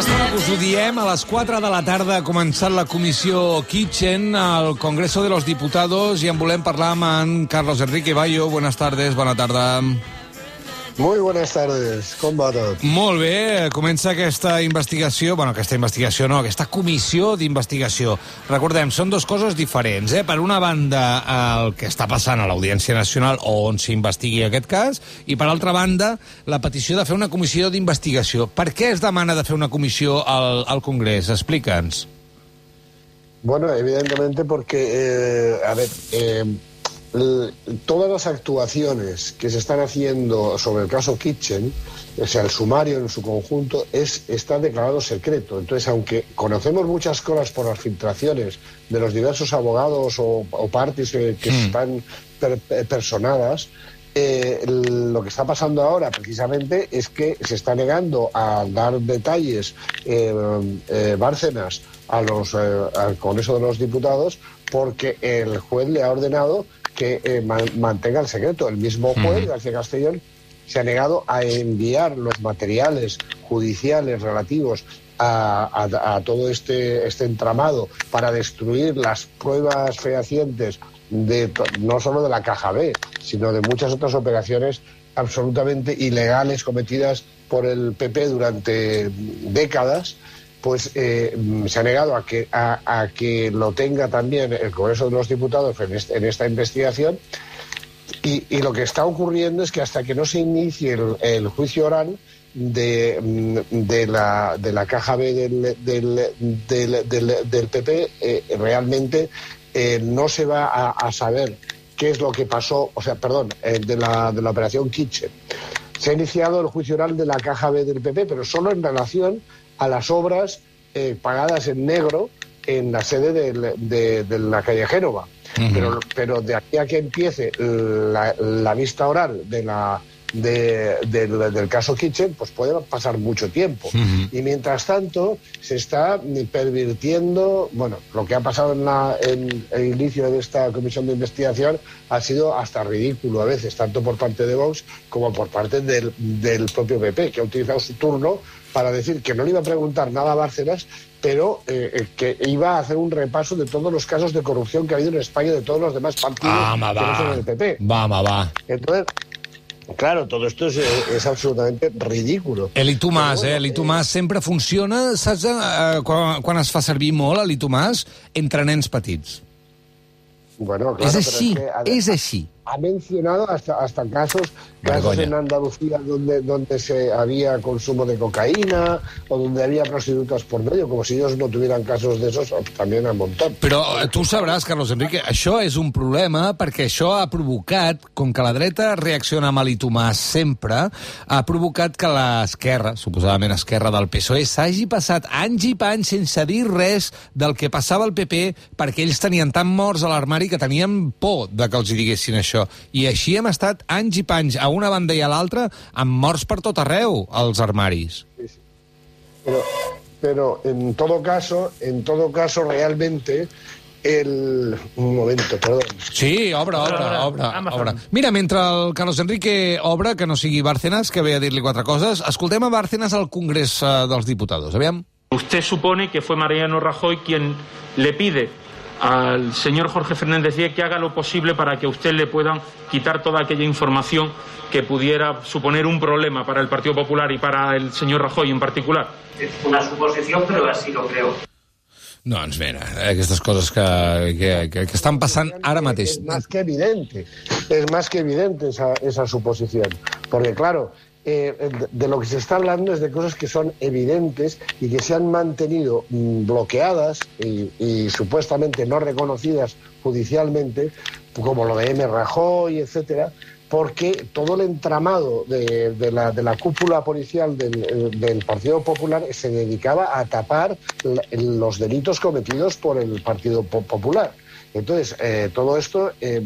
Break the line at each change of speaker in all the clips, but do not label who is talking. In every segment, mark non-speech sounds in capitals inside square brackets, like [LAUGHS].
M'estava, us ho diem, a les 4 de la tarda ha començat la comissió Kitchen al Congreso de los Diputados i en volem parlar amb en Carlos Enrique Bayo. Buenas tardes, bona tarda.
Muy buenas tardes, com va tot?
Molt bé, comença aquesta investigació, bueno, aquesta investigació no, aquesta comissió d'investigació. Recordem, són dues coses diferents, eh? Per una banda, el que està passant a l'Audiència Nacional on s'investigui aquest cas, i per altra banda, la petició de fer una comissió d'investigació. Per què es demana de fer una comissió al, al Congrés? Explica'ns.
Bueno, evidentemente porque, eh, a ver, eh, todas las actuaciones que se están haciendo sobre el caso Kitchen, o sea, el sumario en su conjunto, es, está declarado secreto. Entonces, aunque conocemos muchas cosas por las filtraciones de los diversos abogados o, o parties que, que
Hmm.
están per- per- personadas, eh, lo que está pasando ahora precisamente es que se está negando a dar detalles eh, eh, Bárcenas a los, eh, al Congreso de los Diputados porque el juez le ha ordenado que eh, man- mantenga el secreto. El mismo juez. García Castellón, se ha negado a enviar los materiales judiciales relativos a, a- a todo este, este entramado para destruir las pruebas fehacientes de, no solo de la caja B, sino de muchas otras operaciones absolutamente ilegales cometidas por el PP durante décadas, pues eh, mm, se ha negado a que, a, que lo tenga también el Congreso de los Diputados en, esta investigación. Y, y lo que está ocurriendo es que hasta que no se inicie el, juicio oral de, mm, de, la, de la caja B del- del PP, eh, realmente eh, no se va a, a saber qué es lo que pasó, o sea, perdón, eh, de, la, de la operación Kitchen. Se ha iniciado el juicio oral de la caja B del PP, pero solo en relación a las obras eh, pagadas en negro en la sede de, de la calle Génova. Pero, pero de aquí a que empiece la, la vista oral de la, de- del, del caso Kitchen, pues puede pasar mucho tiempo. Y mientras tanto, se está pervirtiendo, bueno, lo que ha pasado en, la, en el inicio de esta comisión de investigación ha sido hasta ridículo a veces, tanto por parte de Vox como por parte del, del propio PP, que ha utilizado su turno para decir que no le iba a preguntar nada a Bárcenas, pero eh, eh, que iba a hacer un repaso de todos los casos de corrupción que ha habido en España de todos los demás partidos
Ah,
que no son el PP.
Va, home, va.
Entonces, claro, todo esto es, eh, es absolutamente ridículo.
Eli Tomàs,
Però,
eh?
bueno,
Eli Tomàs sempre funciona, saps, eh, quan, quan es fa servir molt, Eli Tomàs, entre nens petits.
Bueno, claro,
és així,
que ha-
és així.
Ha mencionado hasta, hasta casos, casos en Andalucía donde, donde se había consumo de cocaína o donde había prostitutas por medio, como si ellos no tuvieran casos de esos también a montón.
Però eh, tu sabràs, Carlos Enrique, això és un problema perquè això ha provocat, com que la dreta reacciona amb Ali Tomàs sempre, ha provocat que l'esquerra, suposadament esquerra del PSOE, s'hagi passat anys i panys sense dir res del que passava al PP perquè ells tenien tan morts a l'armari que tenien por de que els hi diguessin això. I així hem estat anys i panys a una banda i a l'altra amb morts per tot arreu als armaris.
Pero, pero en todo caso, en todo caso, realmente el un momento, perdón.
Sí, obre, obre,
Obre,
obre. Mira, mentre el Carlos Enrique obre, que no sigui Bárcenas, que ve a dir-li quatre coses, escoltem a Bárcenas al Congrés eh, dels Diputados. Aviam.
Usted supone que fue Mariano Rajoy quien le pide al señor Jorge Fernández Díez que haga lo posible para que a usted le puedan quitar toda aquella información que pudiera suponer un problema para el Partido Popular y para el señor Rajoy en particular.
Es una suposición, pero así lo creo.
Doncs mira, aquestes coses que, que, que, que estan passant ara mateix.
Es más que evidente, es más que evidente esa, esa suposición. Porque claro, eh, de- lo que se está hablando es de cosas que son evidentes y que se han mantenido mm, bloqueadas y, supuestamente no reconocidas judicialmente, como lo de M. Rajoy, etcétera, porque todo el entramado de, la, cúpula policial del, Partido Popular se dedicaba a tapar los delitos cometidos por el Partido Po- Popular. Entonces, eh, todo esto eh,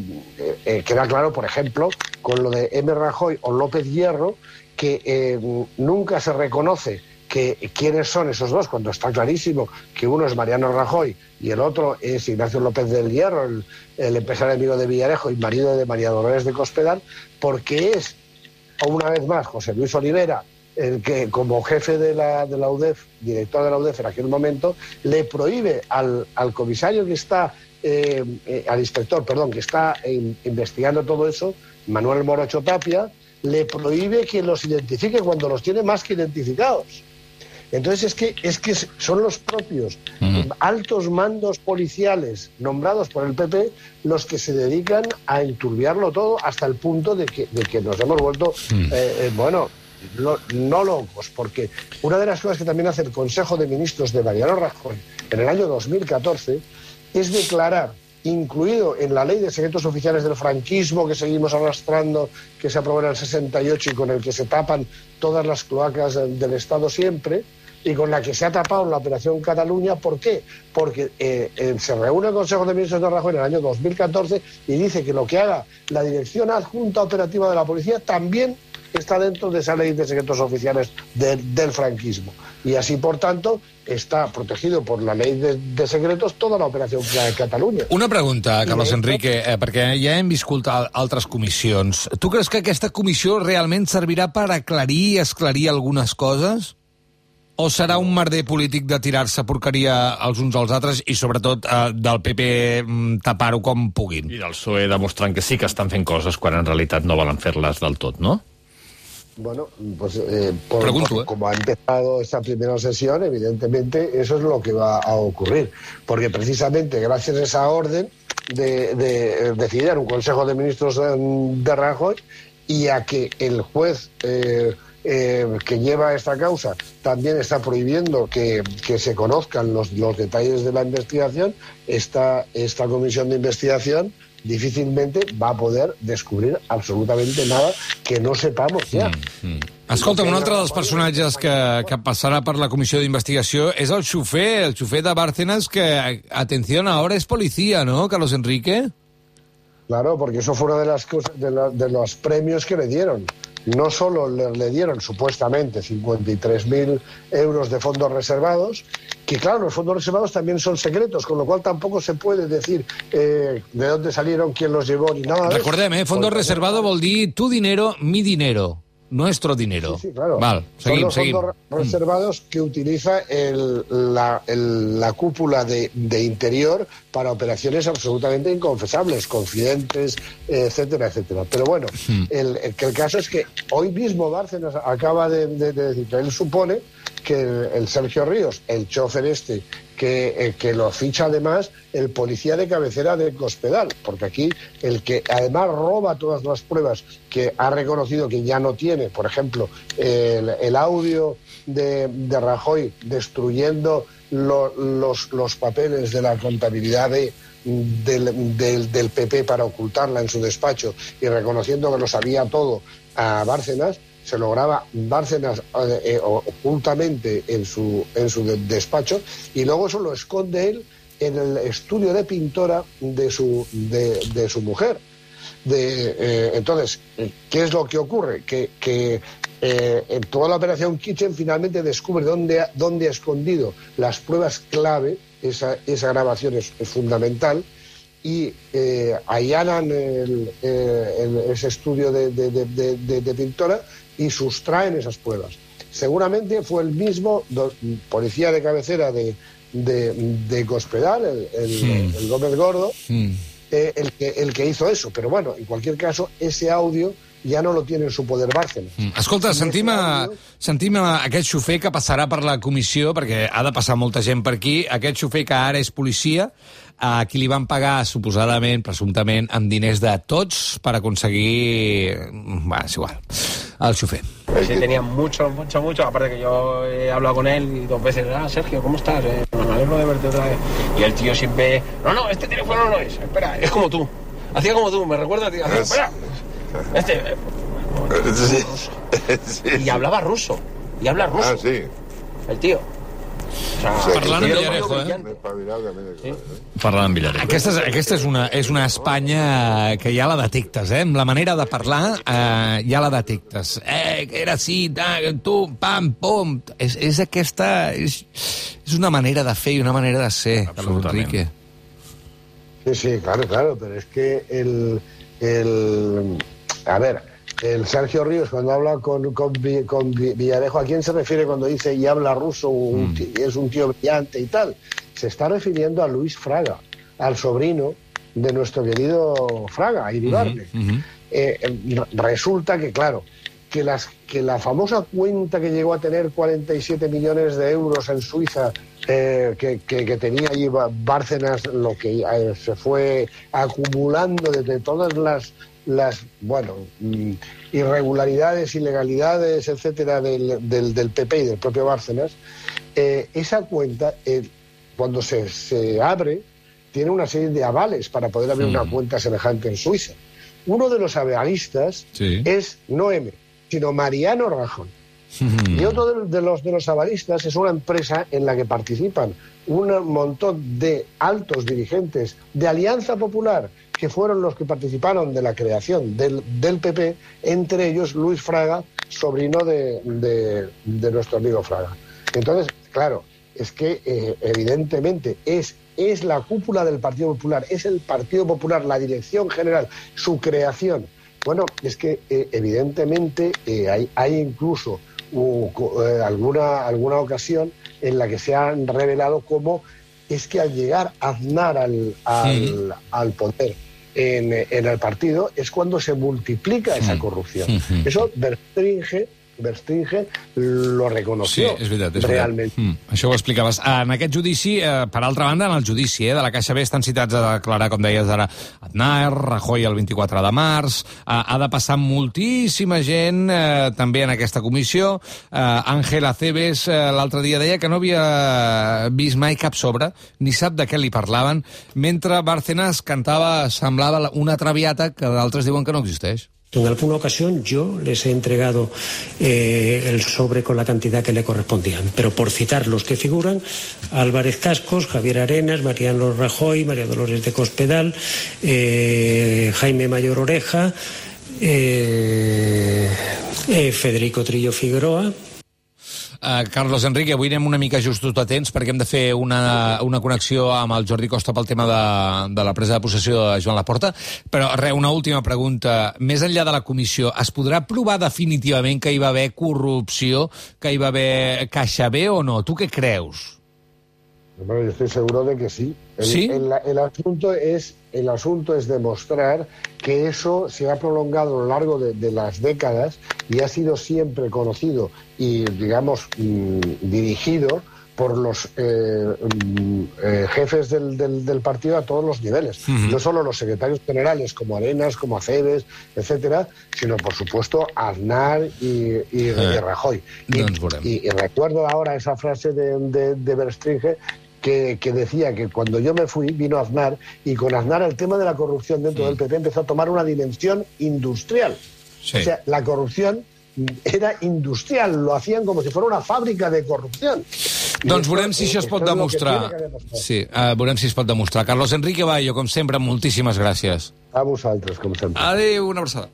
queda claro, por ejemplo, con lo de M. Rajoy o López Hierro, que eh, nunca se reconoce que quiénes son esos dos, cuando está clarísimo que uno es Mariano Rajoy y el otro es Ignacio López del Hierro, el, el empresario amigo de Villarejo y marido de María Dolores de Cospedal, porque es, una vez más, José Luis Olivera el que como jefe de la, de la UDEF, director de la UDEF en aquel momento, le prohíbe al, al comisario que está, eh, eh, al inspector, perdón, que está in- investigando todo eso, Manuel Morocho Tapia, le prohíbe que los identifique cuando los tiene más que identificados. Entonces es que, es que son los propios altos mandos policiales nombrados por el PP los que se dedican a enturbiarlo todo hasta el punto de que, de que nos hemos vuelto, eh, bueno, lo- no locos, porque una de las cosas que también hace el Consejo de Ministros de Mariano Rajoy en el año 2014 es declarar incluido en la ley de secretos oficiales del franquismo que seguimos arrastrando, que se aprobó en el 68 y con el que se tapan todas las cloacas del, del Estado siempre, y con la que se ha tapado la Operación Cataluña. ¿Por qué? Porque eh, eh, se reúne el Consejo de Ministros de Rajoy en el año 2014 y dice que lo que haga la Dirección Adjunta Operativa de la Policía también está dentro de esa ley de secretos oficiales de- del franquismo. Y así, por tanto, está protegido por la ley de, de secretos toda la operació de Catalunya.
Una pregunta, Carlos Enrique, eh, perquè ja hem viscut al- altres comissions. Tu creus que aquesta comissió realment servirà per aclarir i esclarir algunes coses? O serà un merder polític de tirar-se porqueria els uns als altres i, sobretot, eh, del PP mm, tapar-ho com puguin?
I del PSOE demostrant que sí que estan fent coses quan en realitat no volen fer-les del tot, no?
Bueno, pues eh, por-
¿eh?
como ha empezado esta primera sesión, evidentemente eso es lo que va a ocurrir. Porque precisamente gracias a esa orden de, de, decidir un Consejo de Ministros de, de Rajoy y a que el juez eh, eh, que lleva esta causa también está prohibiendo que, que se conozcan los, los detalles de la investigación, esta, esta comisión de investigación difícilmente va a poder descubrir absolutamente nada que no sepamos ya.
Escolta'm, un altre dels personatges que, que passarà per la comissió d'investigació és el xofer, el xofer de Bárcenas, que, atenció, ahora es policía, ¿no, Carlos Enrique?
Claro, porque eso fue una de las cosas, de, la- de los premios que le dieron. No solo le, le dieron supuestamente 53.000 euros de fondos reservados, que claro, los fondos reservados también son secretos, con lo cual tampoco se puede decir eh, de dónde salieron, quién los llevó ni nada.
Recordem, eh? Fondo
Porque-
reservado vol dir tu dinero, mi dinero, nuestro dinero.
Sí, sí, claro.
Val,
Son
seguim,
los
seguim.
fondos re- reservados que utiliza el- la, el- la cúpula de, de interior para operaciones absolutamente inconfesables, confidentes, etcétera, etcétera. Pero bueno, el, el- que el caso es que hoy mismo Bárcenas acaba de, de- de decir que él supone que el, el Sergio Ríos, el chofer este, que, eh, que lo ficha además el policía de cabecera de Cospedal, porque aquí el que además roba todas las pruebas que ha reconocido que ya no tiene, por ejemplo, el, el audio de, de Rajoy destruyendo lo- los, los papeles de la contabilidad de, del, del- del PP para ocultarla en su despacho y reconociendo que lo sabía todo a Bárcenas, se lo graba Bárcenas eh, eh, ocultamente en su, en su de- despacho y luego eso lo esconde él en el estudio de pintora de su, de, de su mujer. De, eh, entonces, ¿qué es lo que ocurre? Que, que eh, en toda la operación Kitchen finalmente descubre dónde ha, dónde ha escondido las pruebas clave, esa, esa grabación es, fundamental, y eh, allanan el- el- ese estudio de pintora y sustraen esas pruebas. Seguramente fue el mismo do- policía de cabecera de, de, de Cospedal, el, el- el Gómez Gordo,
Mm.
eh, el, que, el que hizo eso. Pero bueno, en cualquier caso, ese audio ja no lo tiene en su poder Bárcenas.
Mm. Escolta, sentim, a, sentim a aquest xofer que passarà per la comissió, perquè ha de passar molta gent per aquí, aquest xofer que ara és policia, a qui li van pagar suposadament, presumptament, amb diners de tots per aconseguir... Bueno, és igual. El xofer.
Sí, tenía mucho, mucho, mucho. Aparte que yo he hablado con él y dos veces, ah, Sergio, ¿cómo estás? Eh, me alegro de verte otra vez. Y el tío siempre, no, no, este teléfono no es, espera, es como tú. Hacía como tú, me recuerda a ti. Hacía, espera, este... eh,
Sí. [LAUGHS] Sí,
Y hablaba ruso. Y habla ruso,
Ah, sí.
el tío. O
Sí,
Parlant
tío
Villarejo, eh?
eh?
Parlant amb Villarejo.
Aquesta és, aquesta és, una, és una Espanya que ja la detectes, eh? Amb la manera de parlar eh, ja la detectes. Eh, era així, ta, tu, pam, pum... És, és aquesta... És, és una manera de fer i una manera de ser. Enrique.
Sí, sí, claro, claro, pero es que el, el a ver, el Sergio Ríos cuando habla con, con, Vi- con Vi- Villarejo, ¿a quién se refiere cuando dice y habla ruso un y es un tío brillante y tal? Se está refiriendo a Luis Fraga, al sobrino de nuestro querido Fraga, Iribarne. Eh, resulta que, claro, que, las, que la famosa cuenta que llegó a tener 47 millones de euros en Suiza, eh, que, que- que tenía allí Bárcenas, lo que eh, se fue acumulando desde todas las, las bueno, mm, irregularidades, ilegalidades, etcétera, del, del, del PP y del propio Bárcenas, eh, esa cuenta, eh, cuando se, se abre, tiene una serie de avales para poder abrir una cuenta semejante en Suiza. Uno de los avalistas
Sí.
es no M, sino Mariano Rajoy. [LAUGHS] Y otro de los de los avalistas es una empresa en la que participan un montón de altos dirigentes de Alianza Popular que fueron los que participaron de la creación del, del PP, entre ellos Luis Fraga, sobrino de, de- nuestro amigo Fraga. Entonces, claro, es que eh, evidentemente es, es la cúpula del Partido Popular, es el Partido Popular, la dirección general, su creación. Bueno, es que eh, evidentemente eh, hay, hay incluso alguna, alguna ocasión en la que se han revelado cómo es que al llegar Aznar al, al, al poder en, en el partido es cuando se multiplica esa corrupción. Eso Berstringe, Berstringe lo
Sí,
reconoció
és veritat, és
realment.
veritat. Mm, això ho explicaves. En aquest judici, eh, per altra banda, en el judici eh, de la Caixa B estan citats a declarar, com deies ara, Aznar, Rajoy el 24 de març, eh, ha de passar moltíssima gent eh, també en aquesta comissió. Eh, Àngel Aceves eh, l'altre dia deia que no havia vist mai cap sobre, ni sap de què li parlaven, mentre Bárcenas cantava, semblava una traviata que d'altres diuen que no existeix.
En alguna ocasión yo les he entregado eh, el sobre con la cantidad que le correspondían, pero por citar los que figuran, Álvarez Cascos, Javier Arenas, Mariano Rajoy, María Dolores de Cospedal, eh, Jaime Mayor Oreja, eh, Federico Trillo Figueroa,
Uh, Carlos Enrique, avui anem una mica justos de temps perquè hem de fer una, una connexió amb el Jordi Costa pel tema de, de la presa de possessió de Joan Laporta, però re, una última pregunta. Més enllà de la comissió, es podrà provar definitivament que hi va haver corrupció, que hi va haver caixa B o no? Tu què creus?
Bueno, yo estoy seguro de que sí. El,
¿Sí?
el- el asunto es, el asunto es demostrar que eso se ha prolongado a lo largo de, de las décadas y ha sido siempre conocido y, digamos, mm, dirigido por los eh, mm, eh, jefes del, del- del partido a todos los niveles. No solo los secretarios generales como Arenas, como Aceves, etcétera, sino, por supuesto, Aznar y, y- y Rajoy. Y recuerdo ahora esa frase de, de, de Berstringe que, que decía que cuando yo me fui vino Aznar y con Aznar el tema de la corrupción dentro del PP empezó a tomar una dimensión industrial.
Sí.
O sea, la corrupción era industrial, lo hacían como si fuera una fábrica de corrupción. Y
Doncs veurem si això es pot
demostrar.
Sí, uh, veurem si es pot demostrar. Carlos Enrique Bayo, com sempre, moltíssimes gràcies.
A vosaltres, com sempre.
Adéu, una abraçada.